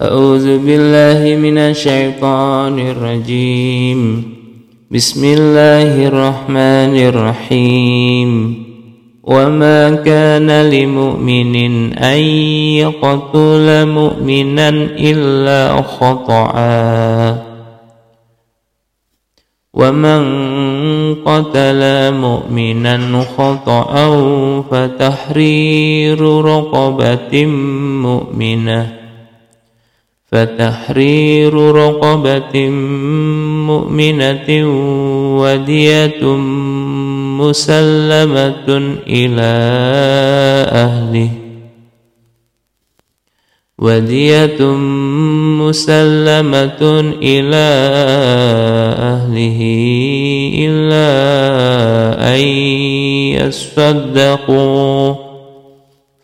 أعوذ بالله من الشيطان الرجيم. بسم الله الرحمن الرحيم. وما كان لمؤمن أن يقتل مؤمنا إلا خطأ. ومن قتل مؤمنا خطأ فتحرير رقبة مؤمنة. فتحرير رقبة مؤمنة ودية مسلمة إلى أهله ودية مسلمة إلى أهله إلا أن يصدقوا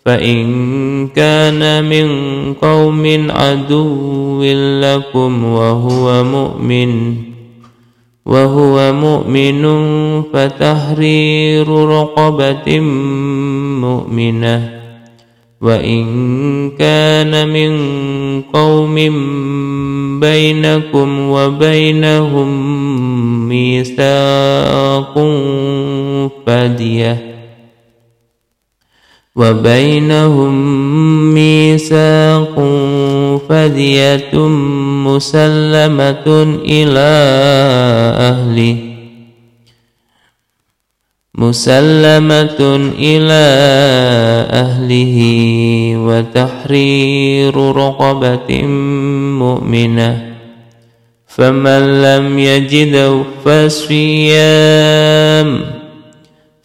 فإن كان من قوم عدو لكم وهو مؤمن وهو مؤمن فتحرير رقبة مؤمنة. وإن كان من قوم بينكم وبينهم ميثاق فدية. وبينهم ميثاق فدية مسلمة إلى أهله. مسلمة إلى أهله وتحرير رقبة مؤمنة. فمن لم يجد فصيام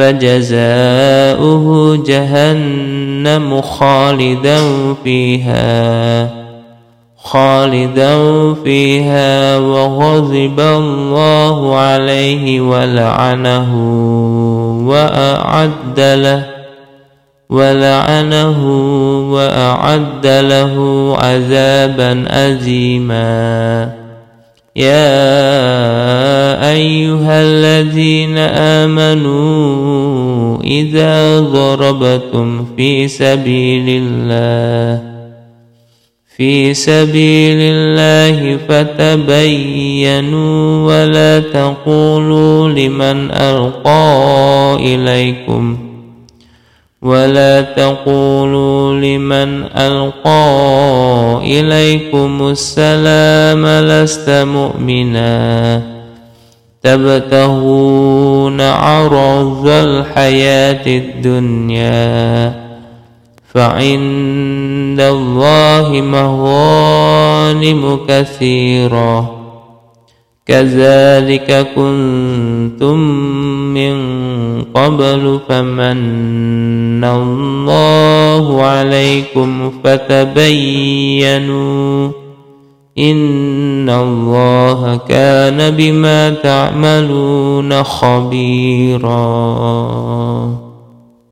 فجزاؤه جهنم خالدا فيها خالدا فيها وغضب الله عليه ولعنه وأعد له ولعنه وأعد له عذابا أزيما. يا أيها الذين آمنوا إذا ضربتم في سبيل الله في سبيل الله فتبينوا ولا تقولوا لمن ألقى إليكم ولا تقولوا لمن ألقى إليكم السلام لست مؤمنا. تبتغون عرض الحياة الدنيا فعند الله مغانم كثيرة. كذلك كنتم من قبل فمن الله عليكم فتبينوا إن الله كان بما تعملون خبيراً